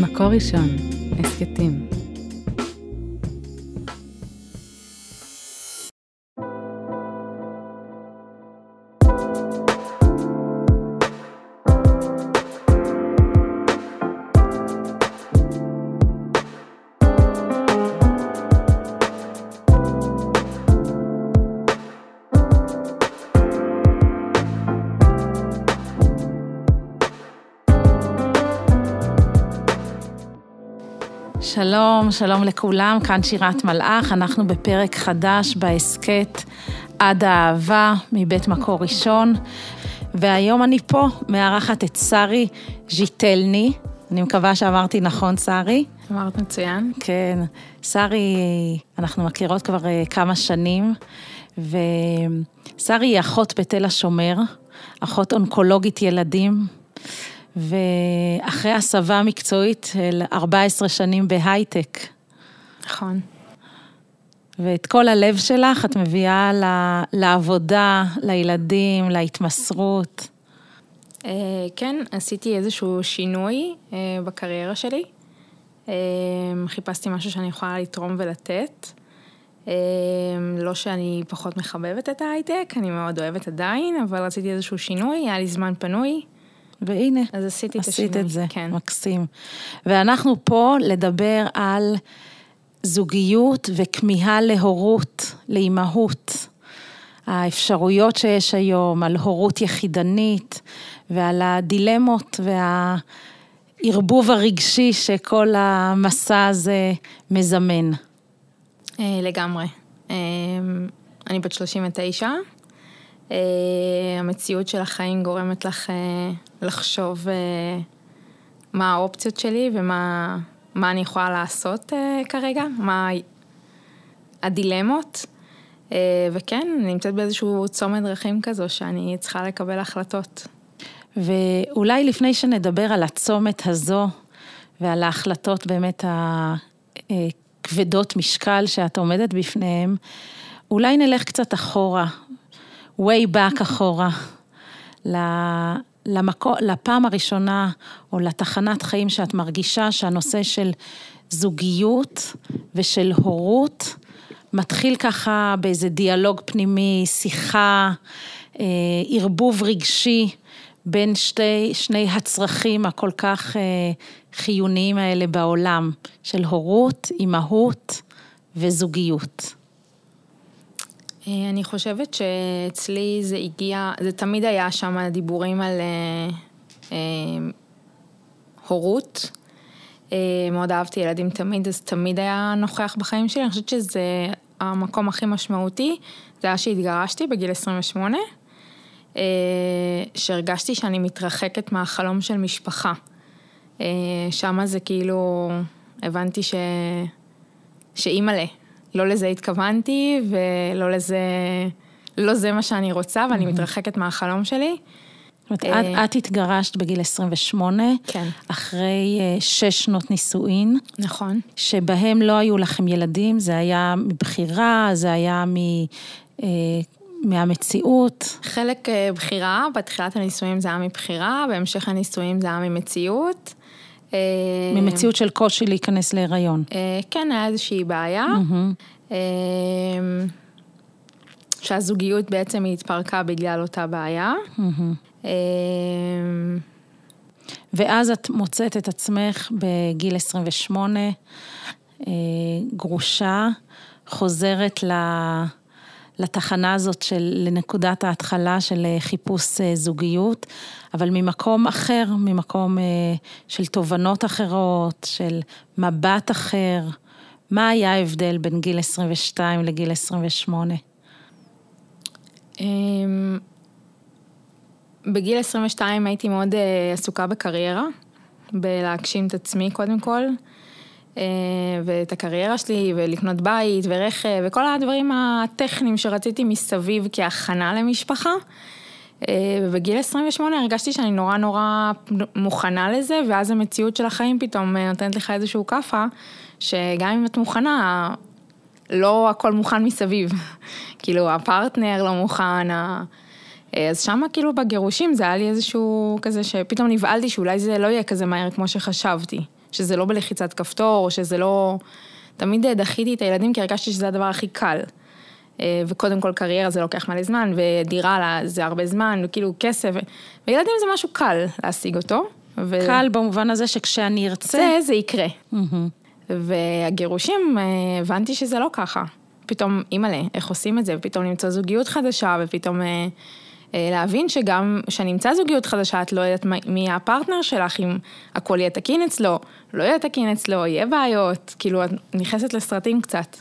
מקור ראשון, הסכתים. שלום, שלום לכולם, כאן שירת מלאך, אנחנו בפרק חדש בהסכת עד האהבה מבית מקור ראשון, והיום אני פה מארחת את שרי ז'יטלני, אני מקווה שאמרתי נכון, שרי. אמרת מצוין. כן, שרי, אנחנו מכירות כבר אה, כמה שנים, ושרי היא אחות בתל השומר, אחות אונקולוגית ילדים. ואחרי הסבה מקצועית של 14 שנים בהייטק. נכון. ואת כל הלב שלך את מביאה לעבודה, לילדים, להתמסרות. אה, כן, עשיתי איזשהו שינוי אה, בקריירה שלי. אה, חיפשתי משהו שאני יכולה לתרום ולתת. לא שאני פחות מחבבת את ההייטק, אני מאוד אוהבת עדיין, אבל רציתי איזשהו שינוי, היה לי זמן פנוי. והנה, אז עשיתי את השינוי, עשית את זה, כן. מקסים. ואנחנו פה לדבר על זוגיות וכמיהה להורות, לאימהות. האפשרויות שיש היום, על הורות יחידנית ועל הדילמות והערבוב הרגשי שכל המסע הזה מזמן. אה, לגמרי. אה, אני בת 39, אה, המציאות של החיים גורמת לך אה, לחשוב אה, מה האופציות שלי ומה מה אני יכולה לעשות כרגע, מה הדילמות. וכן, אני נמצאת באיזשהו צומת דרכים כזו שאני צריכה לקבל החלטות. ואולי לפני שנדבר על הצומת הזו ועל ההחלטות באמת הכבדות משקל שאת עומדת בפניהן, אולי נלך קצת אחורה way back אחורה, למקו, לפעם הראשונה או לתחנת חיים שאת מרגישה שהנושא של זוגיות ושל הורות מתחיל ככה באיזה דיאלוג פנימי, שיחה, אה, ערבוב רגשי בין שתי, שני הצרכים הכל כך אה, חיוניים האלה בעולם, של הורות, אימהות וזוגיות. אה, אני חושבת שאצלי זה הגיע, זה תמיד היה שם דיבורים על אה, אה, הורות. אה, מאוד אהבתי ילדים תמיד, אז תמיד היה נוכח בחיים שלי. אני חושבת שזה המקום הכי משמעותי, זה היה שהתגרשתי בגיל 28, אה, שהרגשתי שאני מתרחקת מהחלום של משפחה. אה, שם זה כאילו, הבנתי ש... שאימא'לה, לא לזה התכוונתי, ולא לזה, לא זה מה שאני רוצה, ואני מתרחקת מהחלום שלי. זאת אומרת, את, אה, את התגרשת בגיל 28, כן. אחרי אה, שש שנות נישואין. נכון. שבהם לא היו לכם ילדים, זה היה מבחירה, זה היה מ... אה, מהמציאות. חלק בחירה, בתחילת הנישואים זה היה מבחירה, בהמשך הנישואים זה היה ממציאות. אה, ממציאות של קושי להיכנס להיריון. אה, כן, היה איזושהי בעיה. אה, שהזוגיות בעצם התפרקה בגלל אותה בעיה. ואז את מוצאת את עצמך בגיל 28, גרושה, חוזרת ל... לתחנה הזאת של, לנקודת ההתחלה של אה, חיפוש אה, זוגיות, אבל ממקום אחר, ממקום אה, של תובנות אחרות, של מבט אחר. מה היה ההבדל בין גיל 22 לגיל 28? אמ, בגיל 22 הייתי מאוד עסוקה בקריירה, בלהגשים את עצמי קודם כל. אה, ואת הקריירה שלי, ולקנות בית ורכב, וכל הדברים הטכניים שרציתי מסביב כהכנה למשפחה. אה, ובגיל 28 הרגשתי שאני נורא נורא מוכנה לזה, ואז המציאות של החיים פתאום אה, נותנת לך איזשהו כאפה, שגם אם את מוכנה, לא הכל מוכן מסביב. כאילו, הפרטנר לא מוכן, אז שמה כאילו בגירושים זה היה לי איזשהו כזה שפתאום נבהלתי שאולי זה לא יהיה כזה מהר כמו שחשבתי. שזה לא בלחיצת כפתור, שזה לא... תמיד דחיתי את הילדים כי הרגשתי שזה הדבר הכי קל. אה, וקודם כל קריירה זה לוקח מלא זמן, ודירה זה הרבה זמן, וכאילו כסף, וילדים זה משהו קל להשיג אותו. ו... קל במובן הזה שכשאני ארצה... זה, זה יקרה. Mm-hmm. והגירושים, אה, הבנתי שזה לא ככה. פתאום, אימא'לה, איך עושים את זה? ופתאום למצוא זוגיות חדשה, ופתאום אה, להבין שגם כשאני אמצא זוגיות חדשה, את לא יודעת מי הפרטנר שלך, אם הכל יהיה תקין אצלו, לא יהיה תקין אצלו, יהיה בעיות, כאילו, את נכנסת לסרטים קצת.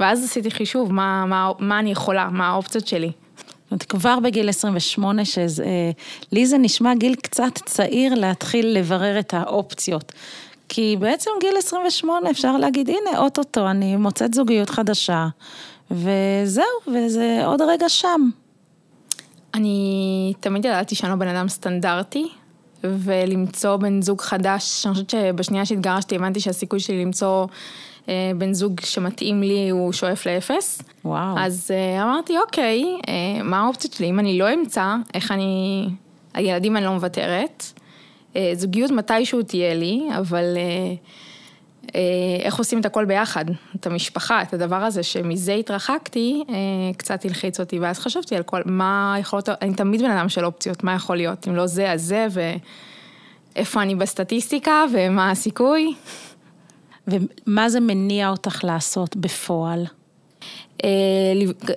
ואז עשיתי חישוב, מה, מה, מה אני יכולה, מה האופציות שלי. זאת אומרת, כבר בגיל 28, שלי זה נשמע גיל קצת צעיר להתחיל לברר את האופציות. כי בעצם גיל 28 אפשר להגיד, הנה, אוטוטו, אני מוצאת זוגיות חדשה, וזהו, וזה עוד רגע שם. אני תמיד ידעתי שאני לא בן אדם סטנדרטי, ולמצוא בן זוג חדש, אני חושבת שבשנייה שהתגרשתי הבנתי שהסיכוי שלי למצוא אה, בן זוג שמתאים לי הוא שואף לאפס. וואו. אז אה, אמרתי, אוקיי, אה, מה האופציות שלי? אם אני לא אמצא, איך אני... על ילדים אני לא מוותרת. זוגיות מתישהו תהיה לי, אבל איך עושים את הכל ביחד? את המשפחה, את הדבר הזה שמזה התרחקתי, קצת הלחיץ אותי, ואז חשבתי על כל, מה יכול להיות, אני תמיד בן אדם של אופציות, מה יכול להיות? אם לא זה, אז זה, ואיפה אני בסטטיסטיקה, ומה הסיכוי. ומה זה מניע אותך לעשות בפועל? אה,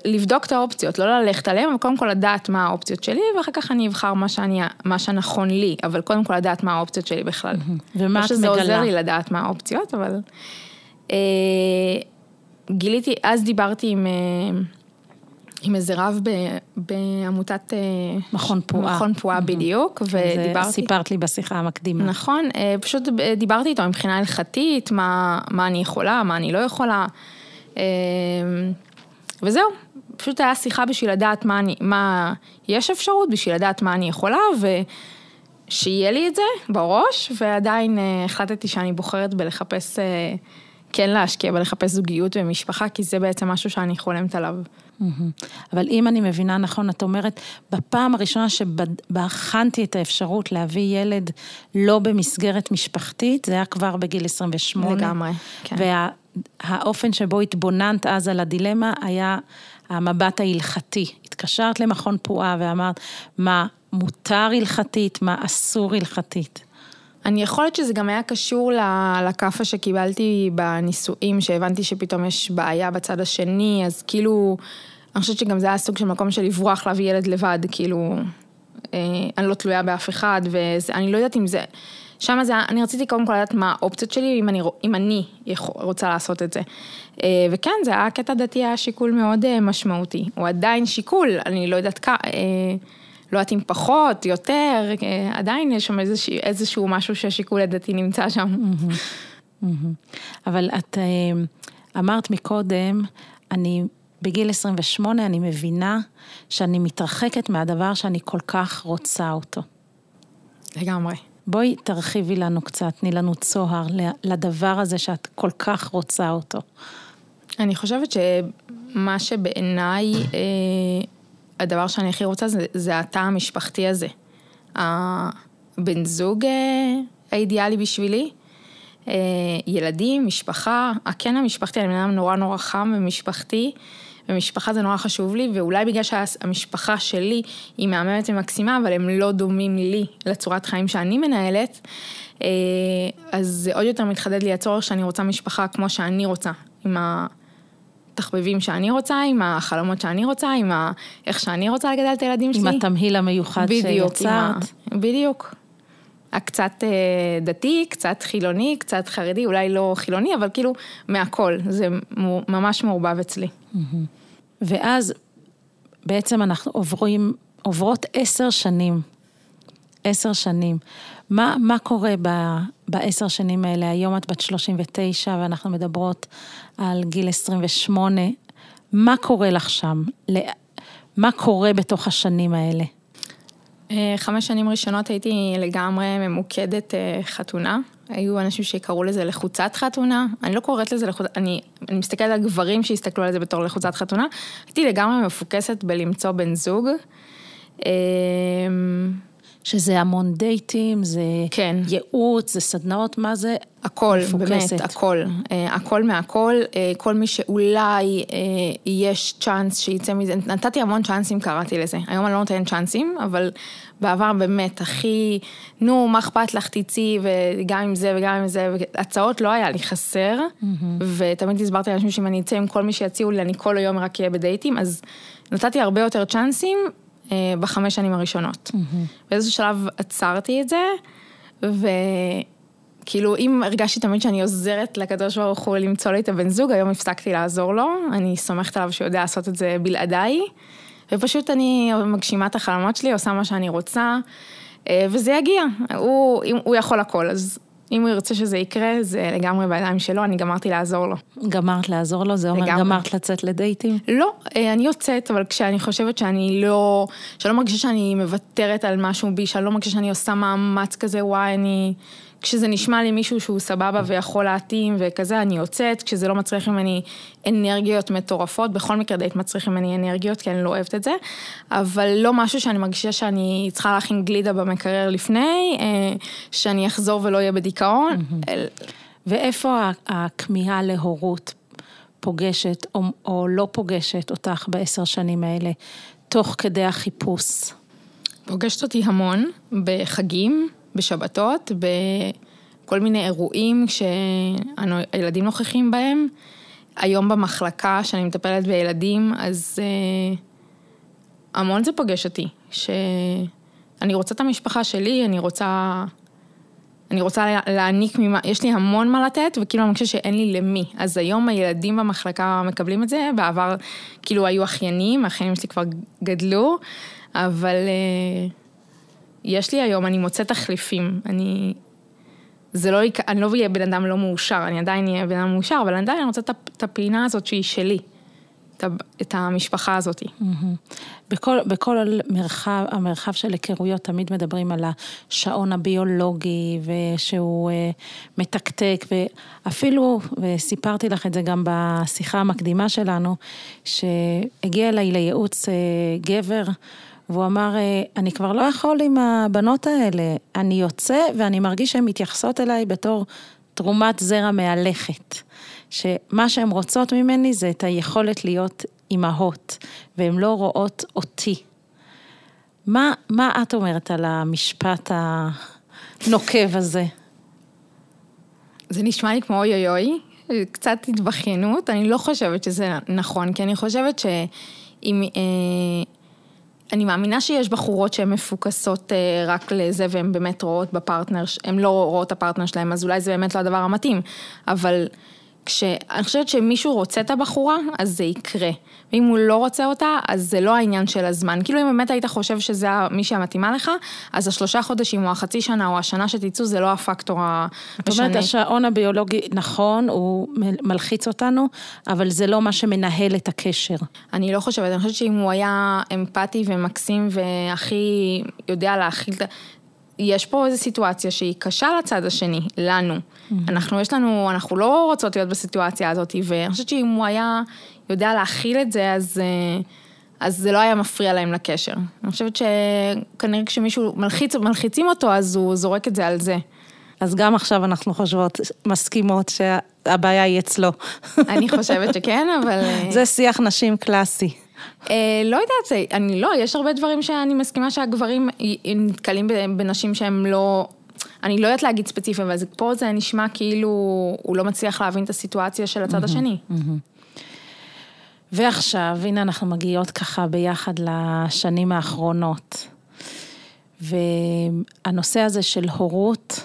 לבדוק את האופציות, לא ללכת עליהן, אבל קודם כל לדעת מה האופציות שלי, ואחר כך אני אבחר מה, שאני, מה שנכון לי, אבל קודם כל לדעת מה האופציות שלי בכלל. ומה את מגלה? שזה עוזר לי לדעת מה האופציות, אבל... אה, גיליתי, אז דיברתי עם... אה, עם איזה רב בעמותת... אה, מכון פועה. מכון פועה בדיוק, ודיברתי... סיפרת לי בשיחה המקדימה. נכון, פשוט דיברתי איתו מבחינה הלכתית, מה, מה אני יכולה, מה אני לא יכולה, וזהו, פשוט היה שיחה בשביל לדעת מה אני, מה יש אפשרות, בשביל לדעת מה אני יכולה, ושיהיה לי את זה בראש, ועדיין החלטתי שאני בוחרת בלחפש... כן להשקיע בלחפש זוגיות ומשפחה, כי זה בעצם משהו שאני חולמת עליו. אבל אם אני מבינה נכון, את אומרת, בפעם הראשונה שבחנתי את האפשרות להביא ילד לא במסגרת משפחתית, זה היה כבר בגיל 28. לגמרי, כן. והאופן שבו התבוננת אז על הדילמה היה המבט ההלכתי. התקשרת למכון פועה ואמרת, מה מותר הלכתית, מה אסור הלכתית. אני יכולת שזה גם היה קשור לכאפה שקיבלתי בנישואים, שהבנתי שפתאום יש בעיה בצד השני, אז כאילו, אני חושבת שגם זה היה סוג של מקום של לברוח להביא ילד לבד, כאילו, אה, אני לא תלויה באף אחד, ואני לא יודעת אם זה, שם זה, אני רציתי קודם כל לדעת מה האופציות שלי, אם אני, אם אני רוצה לעשות את זה. אה, וכן, זה היה קטע דתי, היה שיקול מאוד אה, משמעותי. הוא עדיין שיקול, אני לא יודעת כמה... לא יודעת אם פחות, יותר, אה, עדיין יש שם איזשהו, איזשהו משהו שהשיקול הדתי נמצא שם. אבל את אה, אמרת מקודם, אני בגיל 28 אני מבינה שאני מתרחקת מהדבר שאני כל כך רוצה אותו. לגמרי. בואי תרחיבי לנו קצת, תני לנו צוהר לדבר הזה שאת כל כך רוצה אותו. אני חושבת שמה שבעיניי אה, הדבר שאני הכי רוצה זה, זה התא המשפחתי הזה. הבן זוג אה, האידיאלי בשבילי, אה, ילדים, משפחה, הכן המשפחתי, אני מבינה נורא נורא חם ומשפחתי, ומשפחה זה נורא חשוב לי, ואולי בגלל שהמשפחה שלי היא מהממת ומקסימה, אבל הם לא דומים לי לצורת חיים שאני מנהלת, אה, אז זה עוד יותר מתחדד לי הצורך שאני רוצה משפחה כמו שאני רוצה, עם. התחביבים שאני רוצה, עם החלומות שאני רוצה, עם ה... איך שאני רוצה לגדל את הילדים שלי. עם התמהיל המיוחד בדיוק, שיצרת. ה... בדיוק. הקצת אה, דתי, קצת חילוני, קצת חרדי, אולי לא חילוני, אבל כאילו מהכל, זה ממש מעורבב אצלי. ואז בעצם אנחנו עוברים, עוברות עשר שנים, עשר שנים. מה, מה קורה ב, בעשר שנים האלה? היום את בת 39 ואנחנו מדברות על גיל 28. מה קורה לך שם? מה קורה בתוך השנים האלה? אה, חמש שנים ראשונות הייתי לגמרי ממוקדת אה, חתונה. היו אנשים שקראו לזה לחוצת חתונה, אני לא קוראת לזה לחוצת, אני, אני מסתכלת על גברים שהסתכלו על זה בתור לחוצת חתונה. הייתי לגמרי מפוקסת בלמצוא בן זוג. שזה המון דייטים, זה כן. ייעוץ, זה סדנאות, מה זה? הכל, מפוקסת. באמת, הכל. אה, הכל מהכל. אה, כל מי שאולי אה, יש צ'אנס שיצא מזה, נתתי המון צ'אנסים, קראתי לזה. היום אני לא נותנת צ'אנסים, אבל בעבר באמת, הכי, נו, מה אכפת לך, תצאי, וגם עם זה וגם עם זה, הצעות לא היה לי חסר, ותמיד הסברתי לאנשים שאם אני אצא עם כל מי שיציעו לי, אני כל היום רק אהיה בדייטים, אז נתתי הרבה יותר צ'אנסים בחמש שנים הראשונות. באיזשהו שלב עצרתי את זה, וכאילו אם הרגשתי תמיד שאני עוזרת לקדוש ברוך הוא למצוא לי את הבן זוג, היום הפסקתי לעזור לו, אני סומכת עליו שהוא יודע לעשות את זה בלעדיי, ופשוט אני מגשימה את החלומות שלי, עושה מה שאני רוצה, אה, וזה יגיע, הוא, הוא יכול הכל, אז אם הוא ירצה שזה יקרה, זה לגמרי בידיים שלו, אני גמרתי לעזור לו. גמרת לעזור לו? זה אומר לגמרי. גמרת לצאת לדייטים? לא, אה, אני יוצאת, אבל כשאני חושבת שאני לא, שאני לא מרגישה שאני מוותרת על משהו בי, שאני לא מרגישה שאני עושה מאמץ כזה, וואי, אני... כשזה נשמע לי מישהו שהוא סבבה ויכול להתאים וכזה, אני יוצאת, כשזה לא מצריך ממני אנרגיות מטורפות, בכל מקרה דייט מצריך ממני אנרגיות, כי אני לא אוהבת את זה, אבל לא משהו שאני מרגישה שאני צריכה להכין גלידה במקרר לפני, אה, שאני אחזור ולא אהיה בדיכאון. ואיפה הכמיהה להורות פוגשת או, או לא פוגשת אותך בעשר שנים האלה, תוך כדי החיפוש? פוגשת אותי המון בחגים, בשבתות, בכל מיני אירועים שהילדים נוכחים בהם. היום במחלקה, שאני מטפלת בילדים, אז אה, המון זה פוגש אותי, שאני רוצה את המשפחה שלי, אני רוצה... אני רוצה לה- להעניק ממה, יש לי המון מה לתת, וכאילו אני חושבת שאין לי למי. אז היום הילדים במחלקה מקבלים את זה, בעבר כאילו היו אחיינים, האחיינים שלי כבר גדלו, אבל אה, יש לי היום, אני מוצאת תחליפים, אני... זה לא, אני לא אהיה בן אדם לא מאושר, אני עדיין אהיה בן אדם מאושר, אבל עדיין אני רוצה את הפ- את הפינה הזאת שהיא שלי, את המשפחה הזאת. בכל, בכל מרחב, המרחב של היכרויות תמיד מדברים על השעון הביולוגי ושהוא אה, מתקתק ואפילו, וסיפרתי לך את זה גם בשיחה המקדימה שלנו, שהגיע אליי לייעוץ אה, גבר והוא אמר, אה, אני כבר לא יכול עם הבנות האלה, אני יוצא ואני מרגיש שהן מתייחסות אליי בתור תרומת זרע מהלכת. שמה שהן רוצות ממני זה את היכולת להיות אימהות, והן לא רואות אותי. מה, מה את אומרת על המשפט הנוקב הזה? זה נשמע לי כמו אוי אוי אוי, קצת התבכיינות, אני לא חושבת שזה נכון, כי אני חושבת שאם... אה, אני מאמינה שיש בחורות שהן מפוקסות אה, רק לזה והן באמת רואות בפרטנר, הן לא רואות את הפרטנר שלהן, אז אולי זה באמת לא הדבר המתאים, אבל כש... אני חושבת שמישהו רוצה את הבחורה, אז זה יקרה. ואם הוא לא רוצה אותה, אז זה לא העניין של הזמן. כאילו אם באמת היית חושב שזה מישהי המתאימה לך, אז השלושה חודשים או החצי שנה או השנה שתצאו, זה לא הפקטור זאת אומרת, המשנה. השעון הביולוגי, נכון, הוא מלחיץ אותנו, אבל זה לא מה שמנהל את הקשר. אני לא חושבת, אני חושבת שאם הוא היה אמפתי ומקסים והכי יודע להכיל את ה... יש פה איזו סיטואציה שהיא קשה לצד השני, לנו. אנחנו, יש לנו, אנחנו לא רוצות להיות בסיטואציה הזאת, ואני חושבת שאם הוא היה יודע להכיל את זה, אז, אה, אז זה לא היה מפריע להם לקשר. אני חושבת שכנראה כשמישהו מלחיץ, מלחיצים אותו, אז הוא זורק את זה על זה. אז גם עכשיו אנחנו חושבות, מסכימות שהבעיה היא אצלו. אני חושבת שכן, אבל... אה, זה שיח נשים קלאסי. אה, לא יודעת, אני לא, יש הרבה דברים שאני מסכימה שהגברים נתקלים בנשים שהם לא... אני לא יודעת להגיד ספציפי, אבל פה זה נשמע כאילו הוא לא מצליח להבין את הסיטואציה של הצד השני. ועכשיו, הנה אנחנו מגיעות ככה ביחד לשנים האחרונות. והנושא הזה של הורות,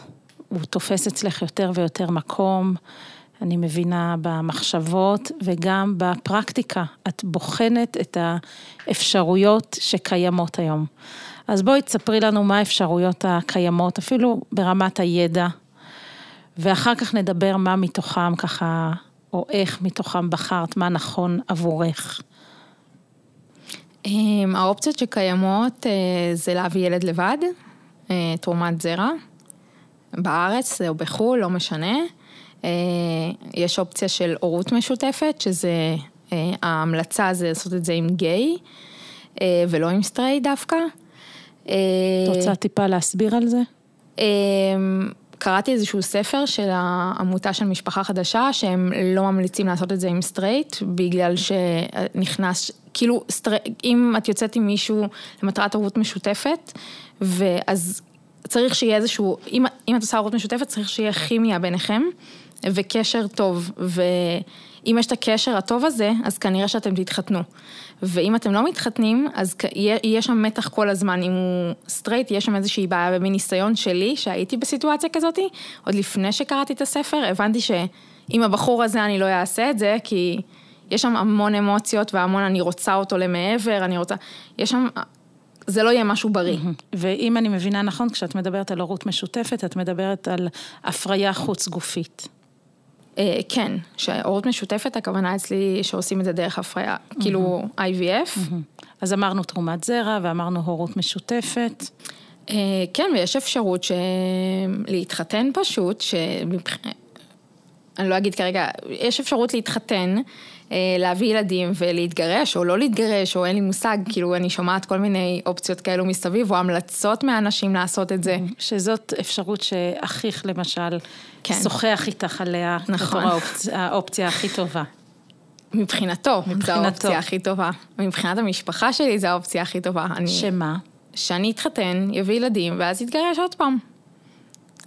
הוא תופס אצלך יותר ויותר מקום, אני מבינה במחשבות וגם בפרקטיקה. את בוחנת את האפשרויות שקיימות היום. אז בואי תספרי לנו מה האפשרויות הקיימות, אפילו ברמת הידע, ואחר כך נדבר מה מתוכם ככה, או איך מתוכם בחרת, מה נכון עבורך. אמ, האופציות שקיימות אה, זה להביא ילד לבד, אה, תרומת זרע, בארץ או בחו"ל, לא משנה. אה, יש אופציה של הורות משותפת, שזה, אה, ההמלצה זה לעשות את זה עם גיי, אה, ולא עם straight דווקא. את רוצה טיפה להסביר על זה? קראתי איזשהו ספר של העמותה של משפחה חדשה, שהם לא ממליצים לעשות את זה עם straight, בגלל שנכנס, כאילו, סטר... אם את יוצאת עם מישהו למטרת הורות משותפת, ואז צריך שיהיה איזשהו, אם, אם את עושה הורות משותפת, צריך שיהיה כימיה ביניכם, וקשר טוב, ואם יש את הקשר הטוב הזה, אז כנראה שאתם תתחתנו. ואם אתם לא מתחתנים, אז יהיה שם מתח כל הזמן, אם הוא straight, יש שם איזושהי בעיה, ומניסיון שלי, שהייתי בסיטואציה כזאת, עוד לפני שקראתי את הספר, הבנתי שעם הבחור הזה אני לא אעשה את זה, כי יש שם המון אמוציות והמון אני רוצה אותו למעבר, אני רוצה, יש שם... זה לא יהיה משהו בריא. ואם אני מבינה נכון, כשאת מדברת על הורות משותפת, את מדברת על הפריה חוץ גופית. אה, כן, שהורות משותפת, הכוונה אצלי שעושים את זה דרך הפריה, כאילו IVF. אז אמרנו תרומת זרע ואמרנו הורות משותפת. אה, כן, ויש אפשרות להתחתן פשוט, אני לא אגיד כרגע, יש אפשרות להתחתן, אה, להביא ילדים ולהתגרש, או לא להתגרש, או אין לי מושג, כאילו אני שומעת כל מיני אופציות כאלו מסביב, או המלצות מאנשים לעשות את זה. שזאת אפשרות שאחיך למשל, כן. שוחח איתך עליה, נכון. בתור האופציה, האופציה הכי טובה. מבחינתו, מבחינתו, זו האופציה הכי טובה. מבחינת המשפחה שלי זו האופציה הכי טובה. אני, שמה? שאני אתחתן, יביא ילדים, ואז יתגרש עוד פעם.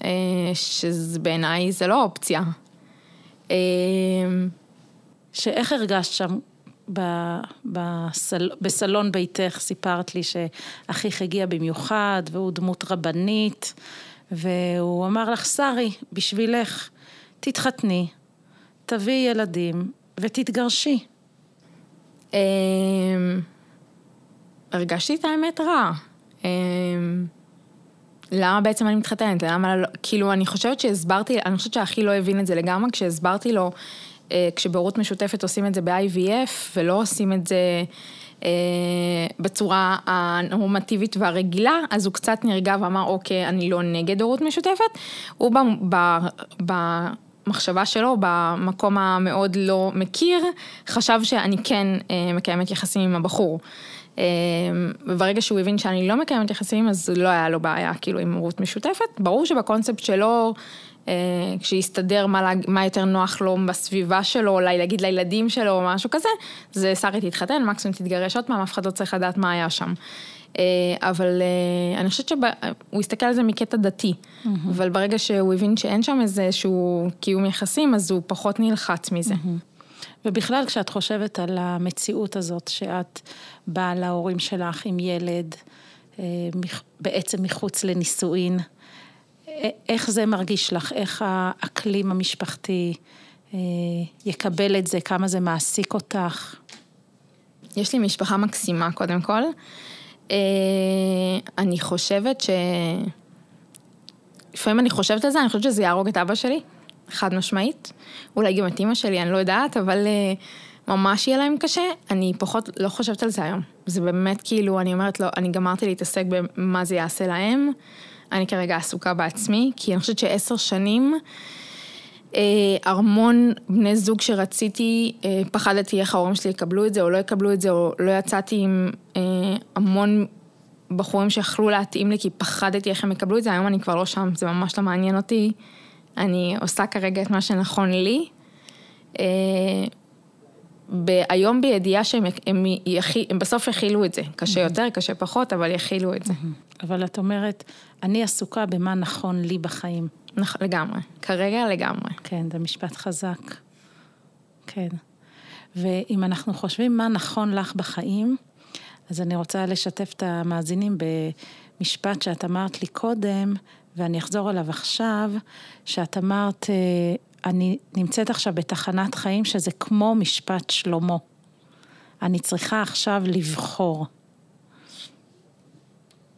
אה, שבעיניי זה לא אופציה. אמ, שאיך הרגשת שם בסל, בסלון ביתך, סיפרת לי שאחיך הגיע במיוחד והוא דמות רבנית והוא אמר לך, שרי, בשבילך, תתחתני, תביאי ילדים ותתגרשי. אמ, הרגשתי את האמת רע. אמ, למה בעצם אני מתחתנת? למה לא, כאילו, אני חושבת שהסברתי, אני חושבת שהאחי לא הבין את זה לגמרי, כשהסברתי לו, כשבהורות משותפת עושים את זה ב-IVF, ולא עושים את זה אה, בצורה הנורמטיבית והרגילה, אז הוא קצת נרגע ואמר, אוקיי, אני לא נגד הורות משותפת. הוא ב... ב, ב מחשבה שלו במקום המאוד לא מכיר, חשב שאני כן אה, מקיימת יחסים עם הבחור. וברגע שהוא הבין שאני לא מקיימת יחסים, אז לא היה לו בעיה כאילו עם הורות משותפת. ברור שבקונספט שלו, אה, כשיסתדר מה, מה יותר נוח לו בסביבה שלו, אולי להגיד לילדים שלו או משהו כזה, זה שרי תתחתן, מקסימום תתגרש עוד פעם, אף אחד לא צריך לדעת מה היה שם. אה, אבל אה, אני חושבת שהוא הסתכל על זה מקטע דתי, mm-hmm. אבל ברגע שהוא הבין שאין שם איזשהו קיום יחסים, אז הוא פחות נלחץ מזה. Mm-hmm. ובכלל, כשאת חושבת על המציאות הזאת, שאת באה להורים שלך עם ילד, אה, בעצם מחוץ לנישואין, איך זה מרגיש לך? איך האקלים המשפחתי אה, יקבל את זה? כמה זה מעסיק אותך? יש לי משפחה מקסימה, קודם כל. אה, אני חושבת ש... לפעמים אני חושבת על זה, אני חושבת שזה יהרוג את אבא שלי. חד משמעית. אולי גם את אימא שלי, אני לא יודעת, אבל uh, ממש יהיה להם קשה. אני פחות לא חושבת על זה היום. זה באמת כאילו, אני אומרת, לא, אני גמרתי להתעסק במה זה יעשה להם. אני כרגע עסוקה בעצמי, כי אני חושבת שעשר שנים, אה, המון בני זוג שרציתי, אה, פחדתי איך ההורים שלי יקבלו את זה או לא יקבלו את זה, או לא יצאתי עם אה, המון בחורים שיכלו להתאים לי, כי פחדתי איך הם יקבלו את זה, היום אני כבר לא שם, זה ממש לא מעניין אותי. אני עושה כרגע את מה שנכון לי. היום בידיעה שהם הם, יחי, הם בסוף יכילו את זה, קשה יותר, קשה פחות, אבל יכילו את זה. אבל את אומרת, אני עסוקה במה נכון לי בחיים. נכון, לגמרי, כרגע לגמרי. כן, זה משפט חזק. כן. ואם אנחנו חושבים מה נכון לך בחיים, אז אני רוצה לשתף את המאזינים במשפט שאת אמרת לי קודם, ואני אחזור עליו עכשיו, שאת אמרת, אה, אני נמצאת עכשיו בתחנת חיים שזה כמו משפט שלמה. אני צריכה עכשיו לבחור.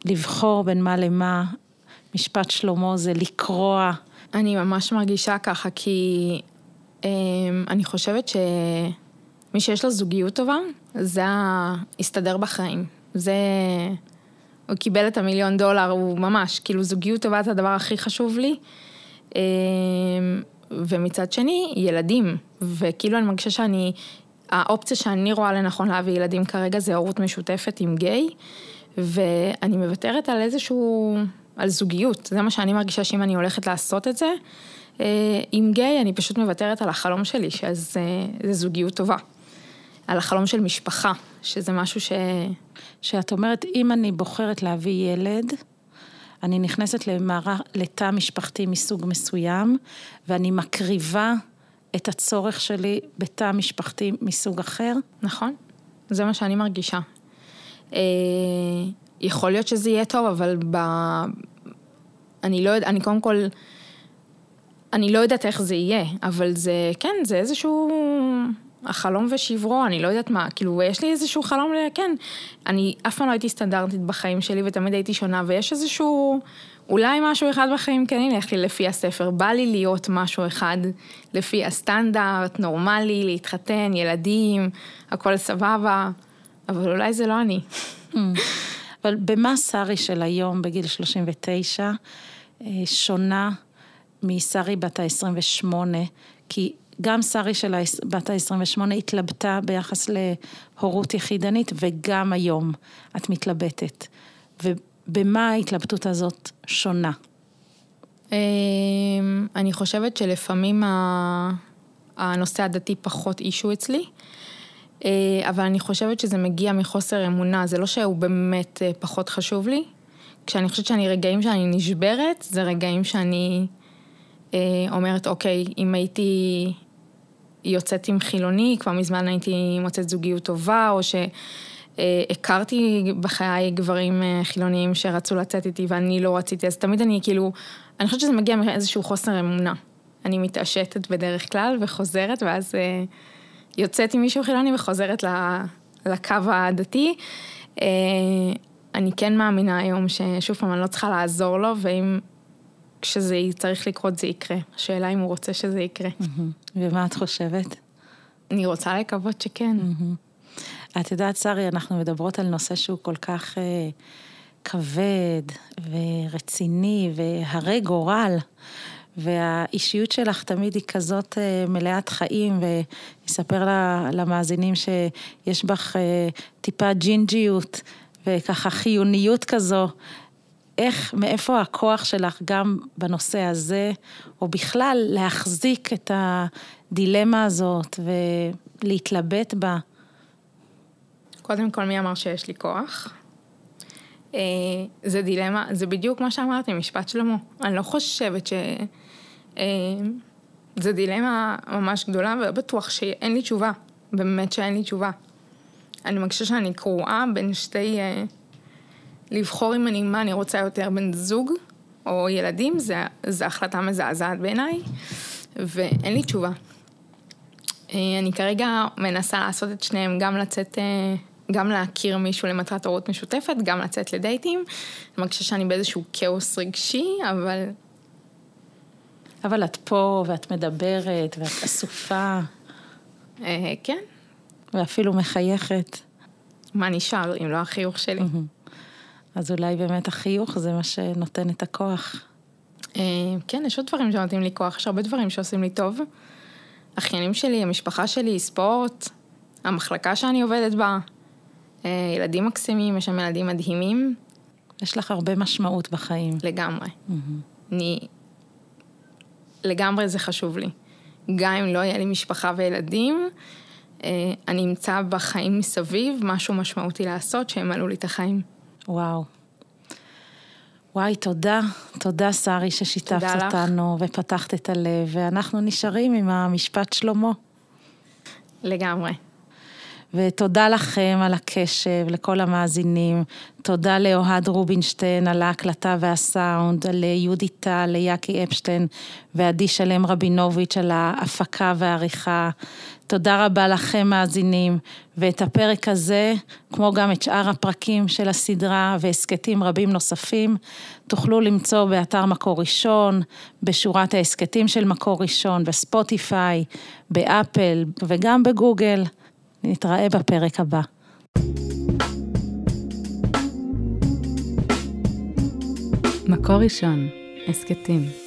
לבחור בין מה למה. משפט שלמה זה לקרוע. אני ממש מרגישה ככה, כי אה, אני חושבת שמי שיש לו זוגיות טובה, זה הסתדר בחיים. זה... הוא קיבל את המיליון דולר, הוא ממש, כאילו זוגיות טובה זה הדבר הכי חשוב לי. אמ, ומצד שני, ילדים, וכאילו אני מרגישה שאני, האופציה שאני רואה לנכון להביא ילדים כרגע זה הורות משותפת עם גיי, ואני מוותרת על איזשהו, על זוגיות, זה מה שאני מרגישה שאם אני הולכת לעשות את זה, אה, עם גיי אני פשוט מוותרת על החלום שלי, שזה זוגיות טובה. על החלום של משפחה, שזה משהו ש... שאת אומרת, אם אני בוחרת להביא ילד, אני נכנסת למערה, לתא משפחתי מסוג מסוים, ואני מקריבה את הצורך שלי בתא משפחתי מסוג אחר. נכון, זה מה שאני מרגישה. אה, יכול להיות שזה יהיה טוב, אבל ב... אני לא יודעת, אני קודם כל, אני לא יודעת איך זה יהיה, אבל זה, כן, זה איזשהו... החלום ושברו, אני לא יודעת מה, כאילו, יש לי איזשהו חלום, כן, אני אף פעם לא הייתי סטנדרטית בחיים שלי ותמיד הייתי שונה, ויש איזשהו, אולי משהו אחד בחיים כן ילך לי לפי הספר, בא לי להיות משהו אחד לפי הסטנדרט, נורמלי, להתחתן, ילדים, הכל סבבה, אבל אולי זה לא אני. אבל במה שרי של היום, בגיל 39, אה, שונה משרי בת ה-28? כי גם שרי של בת ה-28 התלבטה ביחס להורות יחידנית, וגם היום את מתלבטת. ובמה ההתלבטות הזאת שונה? אמ, אני חושבת שלפעמים הנושא הדתי פחות אישו אצלי, אבל אני חושבת שזה מגיע מחוסר אמונה, זה לא שהוא באמת אה, פחות חשוב לי. כשאני חושבת שאני רגעים שאני נשברת, זה רגעים שאני אה, אומרת, אוקיי, אם הייתי יוצאת עם חילוני, כבר מזמן הייתי מוצאת זוגיות טובה, או שהכרתי בחיי גברים אה, חילוניים שרצו לצאת איתי ואני לא רציתי, אז תמיד אני כאילו, אני חושבת שזה מגיע מאיזשהו חוסר אמונה. אני מתעשתת בדרך כלל וחוזרת, ואז אה, יוצאת עם מישהו חילוני וחוזרת לקו הדתי. אה, אני כן מאמינה היום ששוב פעם, אני לא צריכה לעזור לו, ואם כשזה צריך לקרות זה יקרה. השאלה אם הוא רוצה שזה יקרה. ומה את חושבת? אני רוצה לקוות שכן. את יודעת, שרי, אנחנו מדברות על נושא שהוא כל כך אה, כבד ורציני והרי גורל. והאישיות שלך תמיד היא כזאת אה, מלאת חיים, ואספר למאזינים שיש בך אה, טיפה ג'ינג'יות וככה חיוניות כזו, איך, מאיפה הכוח שלך גם בנושא הזה, או בכלל להחזיק את הדילמה הזאת ולהתלבט בה? קודם כל, מי אמר שיש לי כוח? אה, זה דילמה, זה בדיוק מה שאמרתי, משפט שלמה. אני לא חושבת ש... אה, זה דילמה ממש גדולה, ולא בטוח שאין לי תשובה. באמת שאין לי תשובה. אני מרגישה שאני קרועה בין שתי... אה, לבחור אם אני, מה אני רוצה יותר בן זוג או ילדים, זו החלטה מזעזעת בעיניי, ואין לי תשובה. אה, אני כרגע מנסה לעשות את שניהם, גם לצאת, אה, גם להכיר מישהו למטרת הורות משותפת, גם לצאת לדייטים. אני מרגישה שאני באיזשהו כאוס רגשי, אבל... אבל את פה, ואת מדברת, ואת אסופה. אה, כן. ואפילו מחייכת. מה נשאר אם לא החיוך שלי? אז אולי באמת החיוך זה מה שנותן את הכוח. אה, כן, יש עוד דברים שנותנים לי כוח, יש הרבה דברים שעושים לי טוב. אחיינים שלי, המשפחה שלי, ספורט, המחלקה שאני עובדת בה, ילדים מקסימים, יש שם ילדים מדהימים. יש לך הרבה משמעות בחיים. לגמרי. Mm-hmm. אני... לגמרי זה חשוב לי. גם אם לא יהיה לי משפחה וילדים, אה, אני אמצא בחיים מסביב משהו משמעותי לעשות שימלאו לי את החיים. וואו. וואי, תודה. תודה, שרי, ששיתפת אותנו לך. ופתחת את הלב, ואנחנו נשארים עם המשפט שלמה. לגמרי. ותודה לכם על הקשב, לכל המאזינים. תודה לאוהד רובינשטיין על ההקלטה והסאונד, ליהודי טל, ליאקי אפשטיין ועדי שלם רבינוביץ' על ההפקה והעריכה. תודה רבה לכם מאזינים, ואת הפרק הזה, כמו גם את שאר הפרקים של הסדרה והסכתים רבים נוספים, תוכלו למצוא באתר מקור ראשון, בשורת ההסכתים של מקור ראשון, בספוטיפיי, באפל וגם בגוגל. נתראה בפרק הבא. מקור ראשון, הסכתים.